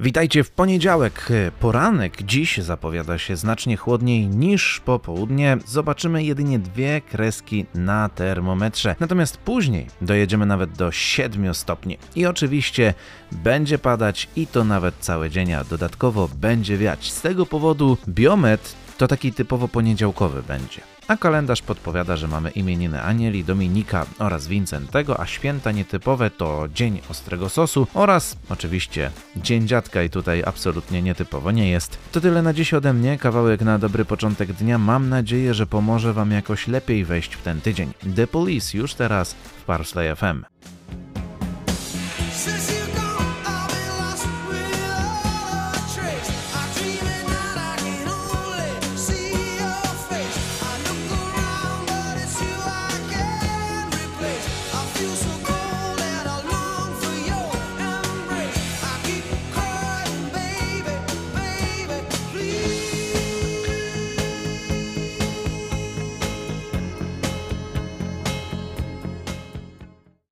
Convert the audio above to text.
Witajcie w poniedziałek. Poranek dziś zapowiada się znacznie chłodniej niż popołudnie. Zobaczymy jedynie dwie kreski na termometrze. Natomiast później dojedziemy nawet do 7 stopni. I oczywiście będzie padać i to nawet cały dzień, a dodatkowo będzie wiać. Z tego powodu biomet to taki typowo poniedziałkowy będzie. A kalendarz podpowiada, że mamy imieniny Anieli, Dominika oraz Wincentego, a święta nietypowe to Dzień Ostrego Sosu oraz oczywiście Dzień Dziadka i tutaj absolutnie nietypowo nie jest. To tyle na dziś ode mnie, kawałek na dobry początek dnia. Mam nadzieję, że pomoże Wam jakoś lepiej wejść w ten tydzień. The Police już teraz w Parsley FM. you so